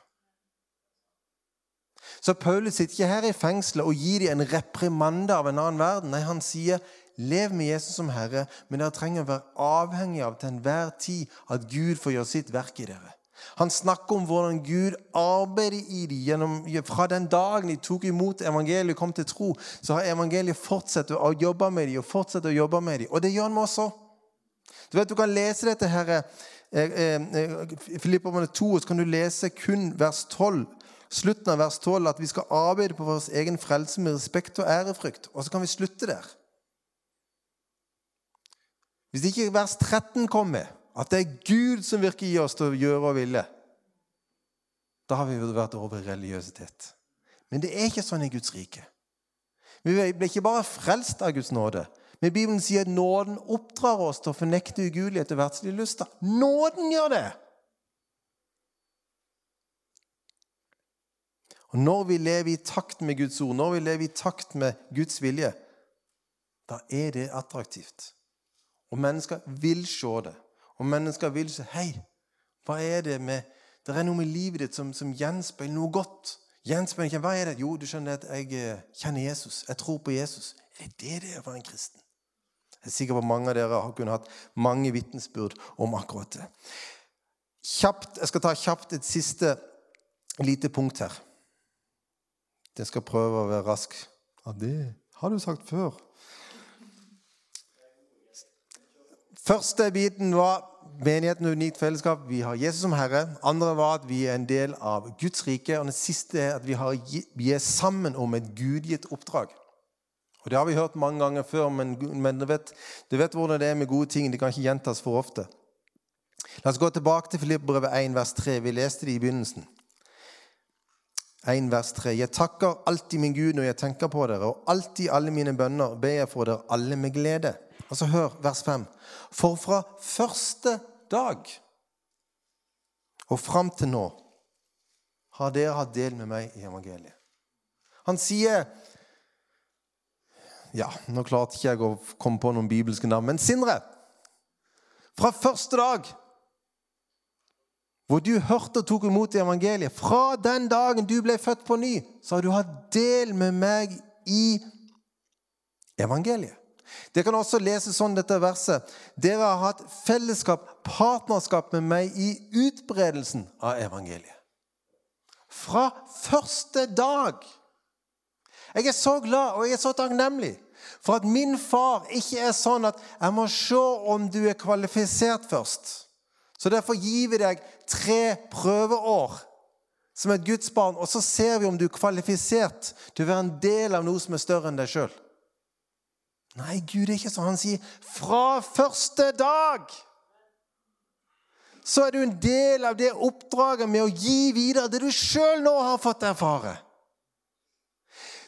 Så Paulus sitter ikke her i fengselet og gir dem en reprimande av en annen verden. Nei, Han sier lev med Jesus som Herre, men dere trenger å være avhengig av til enhver tid at Gud får gjøre sitt verk i dere. Han snakker om hvordan Gud arbeider i dem. fra den dagen de tok imot evangeliet og kom til tro, så har evangeliet fortsatt å jobbe med dem og fortsatt å jobbe med dem. Og det gjør han også. Du vet, du kan lese dette her, eh, eh, eh Filipperne 2, og så kan du lese kun vers 12 slutten av vers 12 at vi skal arbeide på vår egen frelse med respekt og ærefrykt. Og så kan vi slutte der. Hvis ikke vers 13 kommer, at det er Gud som virker i oss til å gjøre og ville, da har vi vært over religiøsitet. Men det er ikke sånn i Guds rike. Vi blir ikke bare frelst av Guds nåde. Men Bibelen sier at nåden oppdrar oss til å fornekte ugudelighet og verdslige lyster. Nåden gjør det! Og Når vi lever i takt med Guds ord, når vi lever i takt med Guds vilje, da er det attraktivt. Og mennesker vil se det. Og mennesker vil si Hei, hva er det med Det er noe med livet ditt som, som gjenspeiler noe godt. Gjenspeiler ikke, Hva er det? Jo, du skjønner at jeg eh, kjenner Jesus. Jeg tror på Jesus. Er det det å være en kristen? Jeg er sikker på at mange av dere har kunnet hatt mange vitnesbyrd om akkurat det. Kjapt, Jeg skal ta kjapt et siste lite punkt her. Jeg skal prøve å være rask. Ja, det Har du sagt før? Første biten var menigheten og unikt fellesskap. Vi har Jesus som Herre. Andre var at vi er en del av Guds rike. Og det siste er at vi, har, vi er sammen om et gudgitt oppdrag. Og Det har vi hørt mange ganger før, men, men du, vet, du, vet, hvordan det er med gode ting. Det kan ikke gjentas for ofte. La oss gå tilbake til Filippbrevet 1, vers 3. Vi leste det i begynnelsen. 1 vers 3. Jeg takker alltid min Gud når jeg tenker på dere, og alltid alle mine bønner ber jeg for dere alle med glede. Og så hør vers 5. For fra første dag og fram til nå har dere hatt del med meg i evangeliet. Han sier Ja, nå klarte ikke jeg å komme på noen bibelske navn, men Sindre Fra første dag hvor du hørte og tok imot evangeliet, fra den dagen du ble født på ny, så har du hatt del med meg i evangeliet. Det kan også leses sånn dette verset. Dere har hatt fellesskap, partnerskap med meg i utbredelsen av evangeliet. Fra første dag. Jeg er så glad og jeg er så takknemlig for at min far ikke er sånn at jeg må se om du er kvalifisert først. Så derfor gir vi deg tre prøveår som et gudsbarn, og så ser vi om du er kvalifisert til å være en del av noe som er større enn deg sjøl. Nei, Gud er ikke sånn. Han sier 'fra første dag'. Så er du en del av det oppdraget med å gi videre det du sjøl nå har fått erfare.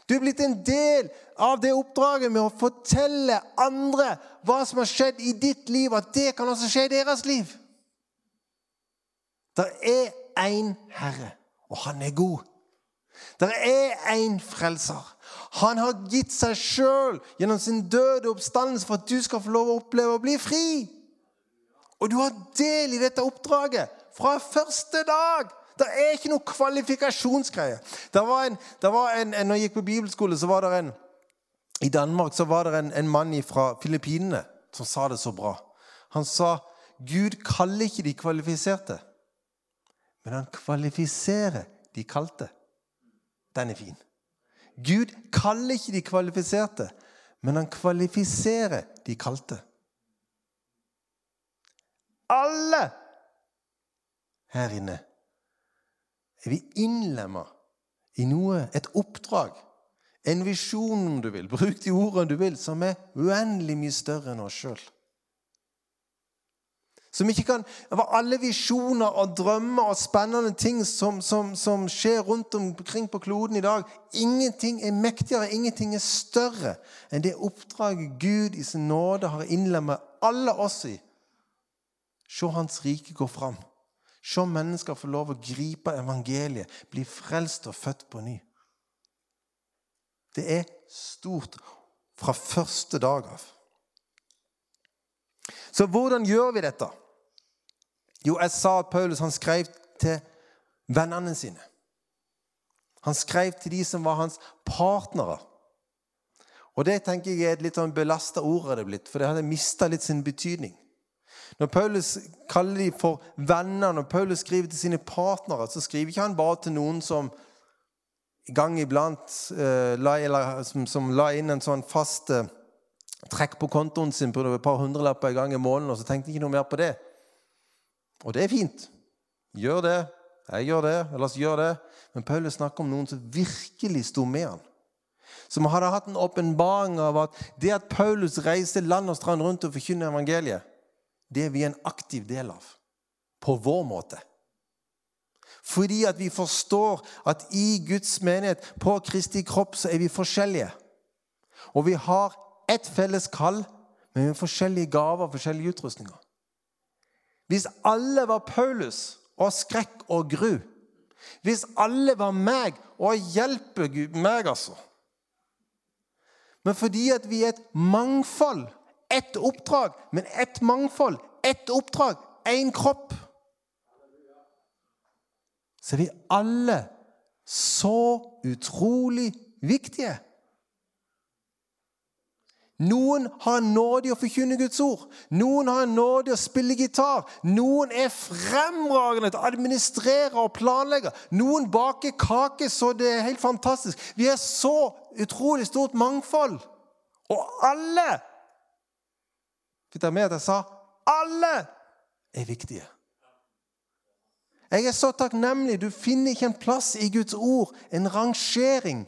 Du er blitt en del av det oppdraget med å fortelle andre hva som har skjedd i ditt liv, at det kan også skje i deres liv. Det er én Herre, og han er god. Det er én frelser. Han har gitt seg sjøl gjennom sin døde oppstandelse for at du skal få lov å oppleve å bli fri. Og du har del i dette oppdraget fra første dag. Det er ikke noe kvalifikasjonsgreie. Det var en, det var en, når jeg gikk på bibelskole, så var det en I Danmark så var det en, en mann fra Filippinene som sa det så bra. Han sa Gud kaller ikke de kvalifiserte, men han kvalifiserer de kalte. Den er fin. Gud kaller ikke de kvalifiserte, men han kvalifiserer de kalte. Alle her inne er vi innlemma i noe, et oppdrag, en visjon, om du vil. Bruk de ordene du vil, som er uendelig mye større enn oss sjøl. Som ikke kan, Alle visjoner og drømmer og spennende ting som, som, som, skjer rundt omkring på kloden i dag Ingenting er mektigere, ingenting er større enn det oppdraget Gud i sin nåde har innlemmet alle oss i. Se Hans rike gå fram. Se mennesker få lov å gripe evangeliet, bli frelst og født på ny. Det er stort fra første dag av. Så hvordan gjør vi dette? Jo, jeg sa at Paulus han skrev til vennene sine. Han skrev til de som var hans partnere. Og det tenker jeg er et litt sånn belasta ord. er blitt, For det hadde mista litt sin betydning. Når Paulus kaller de for venner, når Paulus skriver til sine partnere, så skriver ikke han bare til noen som gang iblant eh, la, eller, som, som, la inn en sånn fast eh, trekk på kontoen sin på et par hundrelapper i gang i måneden, og så tenkte ikke noe mer på det. Og det er fint. Gjør det. Jeg gjør det. Ellers gjør det. Men Paulus snakker om noen som virkelig sto med han. Som hadde hatt en åpenbaring av at det at Paulus reiste land og strand rundt og forkynner evangeliet, det er vi en aktiv del av. På vår måte. Fordi at vi forstår at i Guds menighet, på Kristi kropp, så er vi forskjellige. Og vi har ett felles kall, men med forskjellige gaver og forskjellige utrustninger. Hvis alle var Paulus og skrekk og gru Hvis alle var meg og hjelpe meg, altså Men fordi at vi er et mangfold, ett oppdrag, men ett mangfold, ett oppdrag, én kropp Så er vi alle så utrolig viktige. Noen har en nåde i å forkynne Guds ord. Noen har en nåde i å spille gitar. Noen er fremragende til å administrere og planlegge. Noen baker kake så det er helt fantastisk. Vi er så utrolig stort mangfold. Og alle Fikk dere med at jeg sa alle er viktige? Jeg er så takknemlig. Du finner ikke en plass i Guds ord, en rangering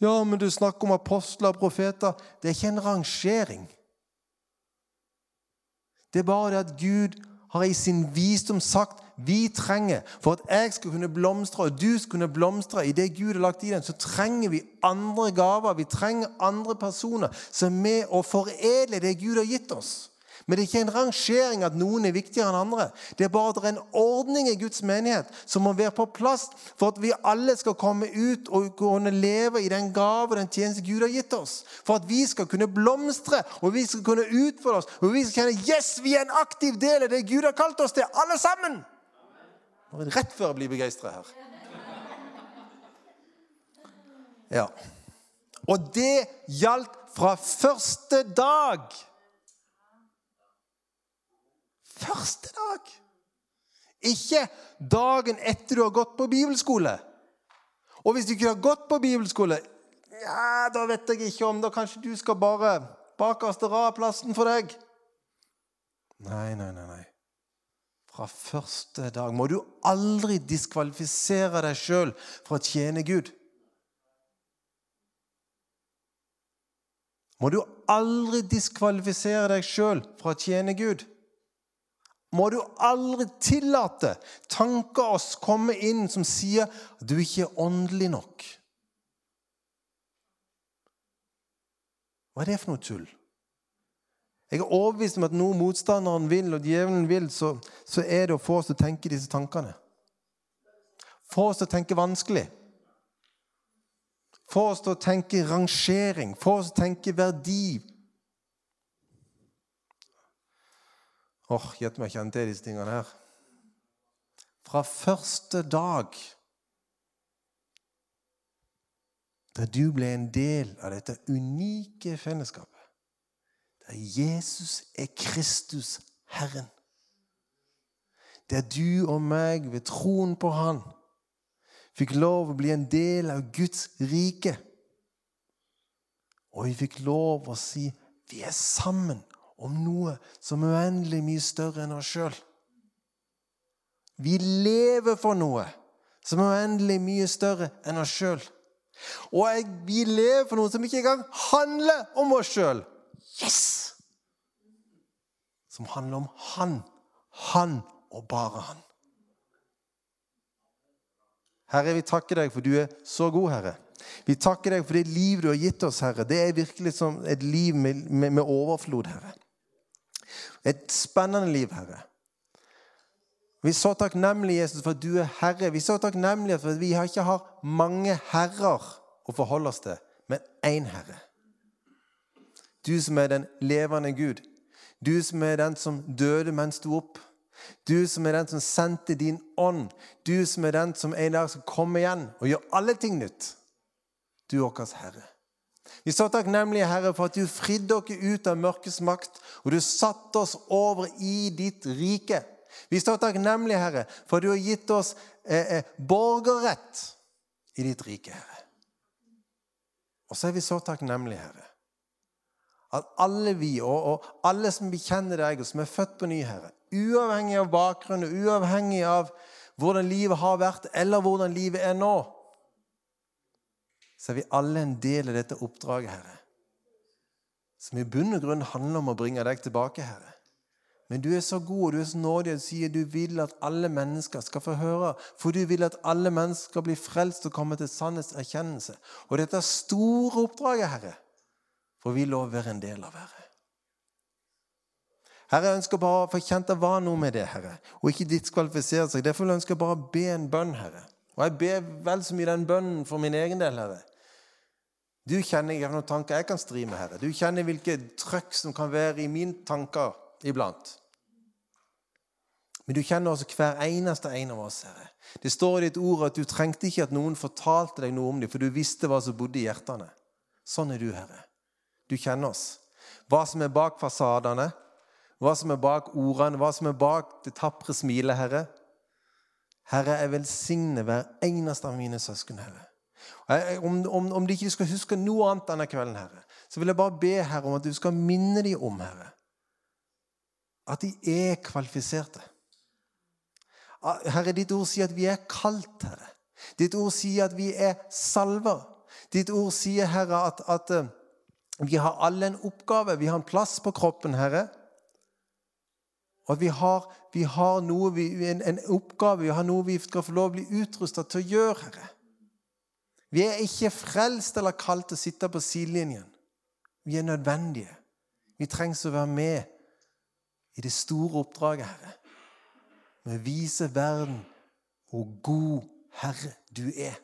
ja, men du snakker om apostler og profeter. Det er ikke en rangering. Det er bare det at Gud har i sin visdom sagt vi trenger For at jeg skal kunne blomstre, og du skal kunne blomstre i det Gud har lagt i den, så trenger vi andre gaver. Vi trenger andre personer som er med å foredle det Gud har gitt oss. Men det er ikke en rangering at noen er viktigere enn andre. Det er bare at det er en ordning i Guds menighet som må være på plass for at vi alle skal komme ut og kunne leve i den gave og den tjeneste Gud har gitt oss. For at vi skal kunne blomstre og vi skal kunne utfordre oss og vi skal kjenne yes, vi er en aktiv del av det Gud har kalt oss til, alle sammen. Rett før jeg blir begeistra her. Ja. Og det gjaldt fra første dag. Første dag. Ikke dagen etter du har gått på bibelskole. Og hvis du ikke har gått på bibelskole, ja, da vet jeg ikke om Da kanskje du skal bare bakerste rad plassen for deg. Nei, nei, nei. nei. Fra første dag må du aldri diskvalifisere deg sjøl for å tjene Gud. Må du aldri diskvalifisere deg sjøl for å tjene Gud må du aldri tillate tanker oss komme inn som sier at du ikke er åndelig nok. Hva er det for noe tull? Jeg er overbevist om at noe motstanderen vil, og djevelen vil, så, så er det å få oss til å tenke disse tankene. Få oss til å tenke vanskelig. Få oss til å tenke rangering. Få oss til å tenke verdi. Åh, Gjett meg kjente til disse tingene her. Fra første dag da du ble en del av dette unike fellesskapet, der Jesus er Kristus Herren, der du og meg ved troen på Han fikk lov å bli en del av Guds rike. Og vi fikk lov å si vi er sammen om noe som er uendelig mye større enn oss sjøl. Vi lever for noe som er uendelig mye større enn oss sjøl. Og jeg, vi lever for noe som ikke engang handler om oss sjøl. Yes! Som handler om Han. Han og bare Han. Herre, vi takker deg for du er så god, Herre. Vi takker deg for det liv du har gitt oss, Herre. Det er virkelig som et liv med, med, med overflod, Herre. Et spennende liv, Herre. Vi er så takknemlige, Jesus, for at du er Herre. Vi er så takknemlige for at vi ikke har mange herrer å forholde oss til, men én Herre. Du som er den levende Gud. Du som er den som døde, men sto opp. Du som er den som sendte din ånd. Du som er den som en dag skal komme igjen og gjøre alle ting nytt. Du er vår Herre. Vi så takknemlige, Herre, for at du fridde oss ut av mørkets makt, og du satte oss over i ditt rike. Vi står takknemlige, Herre, for at du har gitt oss eh, eh, borgerrett i ditt rike, Herre. Og så er vi så takknemlige, Herre, at alle vi, og, og alle som bekjenner deg, og som er født på ny, Herre, uavhengig av bakgrunn uavhengig av hvordan livet har vært, eller hvordan livet er nå, så er vi alle en del av dette oppdraget, Herre. Som i bunn og grunn handler om å bringe deg tilbake, Herre. Men du er så god og du er så nådig og sier du vil at alle mennesker skal få høre. For du vil at alle mennesker skal bli frelst og komme til sannhetserkjennelse. Og dette store oppdraget, Herre, for vi lover å være en del av, Herre. Herre, jeg ønsker bare å få kjent det var noe med det, Herre, og ikke diskvalifisere seg. Derfor ønsker jeg bare å be en bønn, Herre. Og jeg ber vel så mye den bønnen for min egen del, Herre. Du kjenner hvilke tanker jeg kan stri med, Herre. Du kjenner hvilke trøkk som kan være i mine tanker iblant. Men du kjenner også hver eneste en av oss, Herre. Det står i ditt ord at du trengte ikke at noen fortalte deg noe om dem, for du visste hva som bodde i hjertene. Sånn er du, Herre. Du kjenner oss. Hva som er bak fasadene, hva som er bak ordene, hva som er bak det tapre smilet, Herre. Herre, jeg velsigner hver eneste av mine søsken, Herre. Om, om, om, de ikke skal huske noe annet denne kvelden, Herre, så vil jeg bare be Herre om at du skal minne dem om, Herre, at de er kvalifiserte. Herre, ditt ord sier at vi er kalt, Herre. Ditt ord sier at vi er salver. Ditt ord sier, Herre, at, at eh, vi har alle en oppgave. Vi har en plass på kroppen, Herre. Og at vi har, vi har noe, en, en, oppgave, vi har noe vi skal få lov å bli utrusta til å gjøre, Herre. Vi er ikke frelst eller kalt til å sitte på sidelinjen. Vi er nødvendige. Vi trengs å være med i det store oppdraget, Herre. Med å vise verden hvor god Herre du er.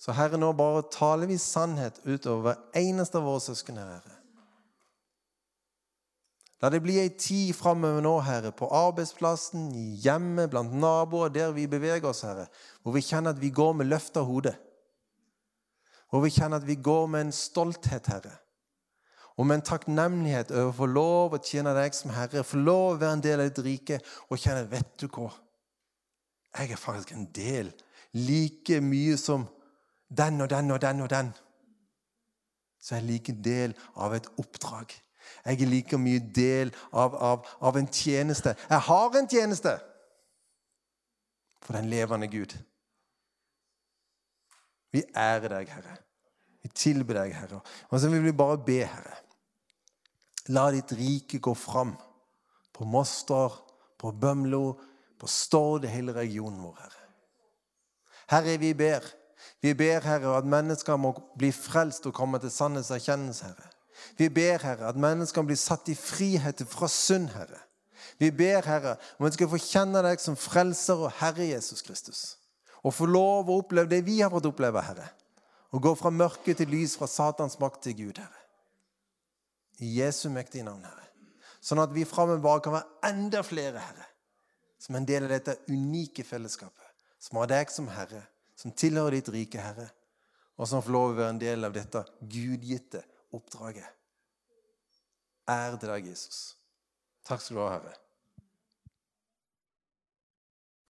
Så Herre, nå bare taler vi sannhet utover hver eneste av våre søsken, Herre. La det bli ei tid framover nå, Herre, på arbeidsplassen, i hjemmet, blant naboer, der vi beveger oss, Herre, hvor vi kjenner at vi går med løfta hode. Hvor vi kjenner at vi går med en stolthet, Herre. Og med en takknemlighet over å få lov å tjene deg som Herre, få lov å være en del av ditt rike og kjenne Vet du hva? Jeg er faktisk en del like mye som den og den og den og den, så er jeg like del av et oppdrag. Jeg er like mye del av, av, av en tjeneste. Jeg har en tjeneste for den levende Gud. Vi ærer deg, Herre. Vi tilber deg, Herre. Og så vil vi bare be, Herre. La ditt rike gå fram på Moster, på Bømlo, på Stord, hele regionen vår, Herre. Herre, vi ber vi ber, Herre, at mennesker må bli frelst og komme til sannhetserkjennelse, Herre. Vi ber, Herre, at mennesker blir satt i frihet fra synd, Herre. Vi ber, Herre, om at vi skal få kjenne deg som frelser og Herre Jesus Kristus. Og få lov å oppleve det vi har fått oppleve, Herre. Og gå fra mørke til lys, fra Satans makt til Gud, Herre. I Jesu mektige navn, Herre. Sånn at vi framover kan være enda flere, Herre, som en del av dette unike fellesskapet. Som har deg som Herre som tilhører ditt rike, Herre, og som får lov å være en del av dette gudgitte oppdraget. Ære til deg, Jesus. Takk skal du ha, Herre.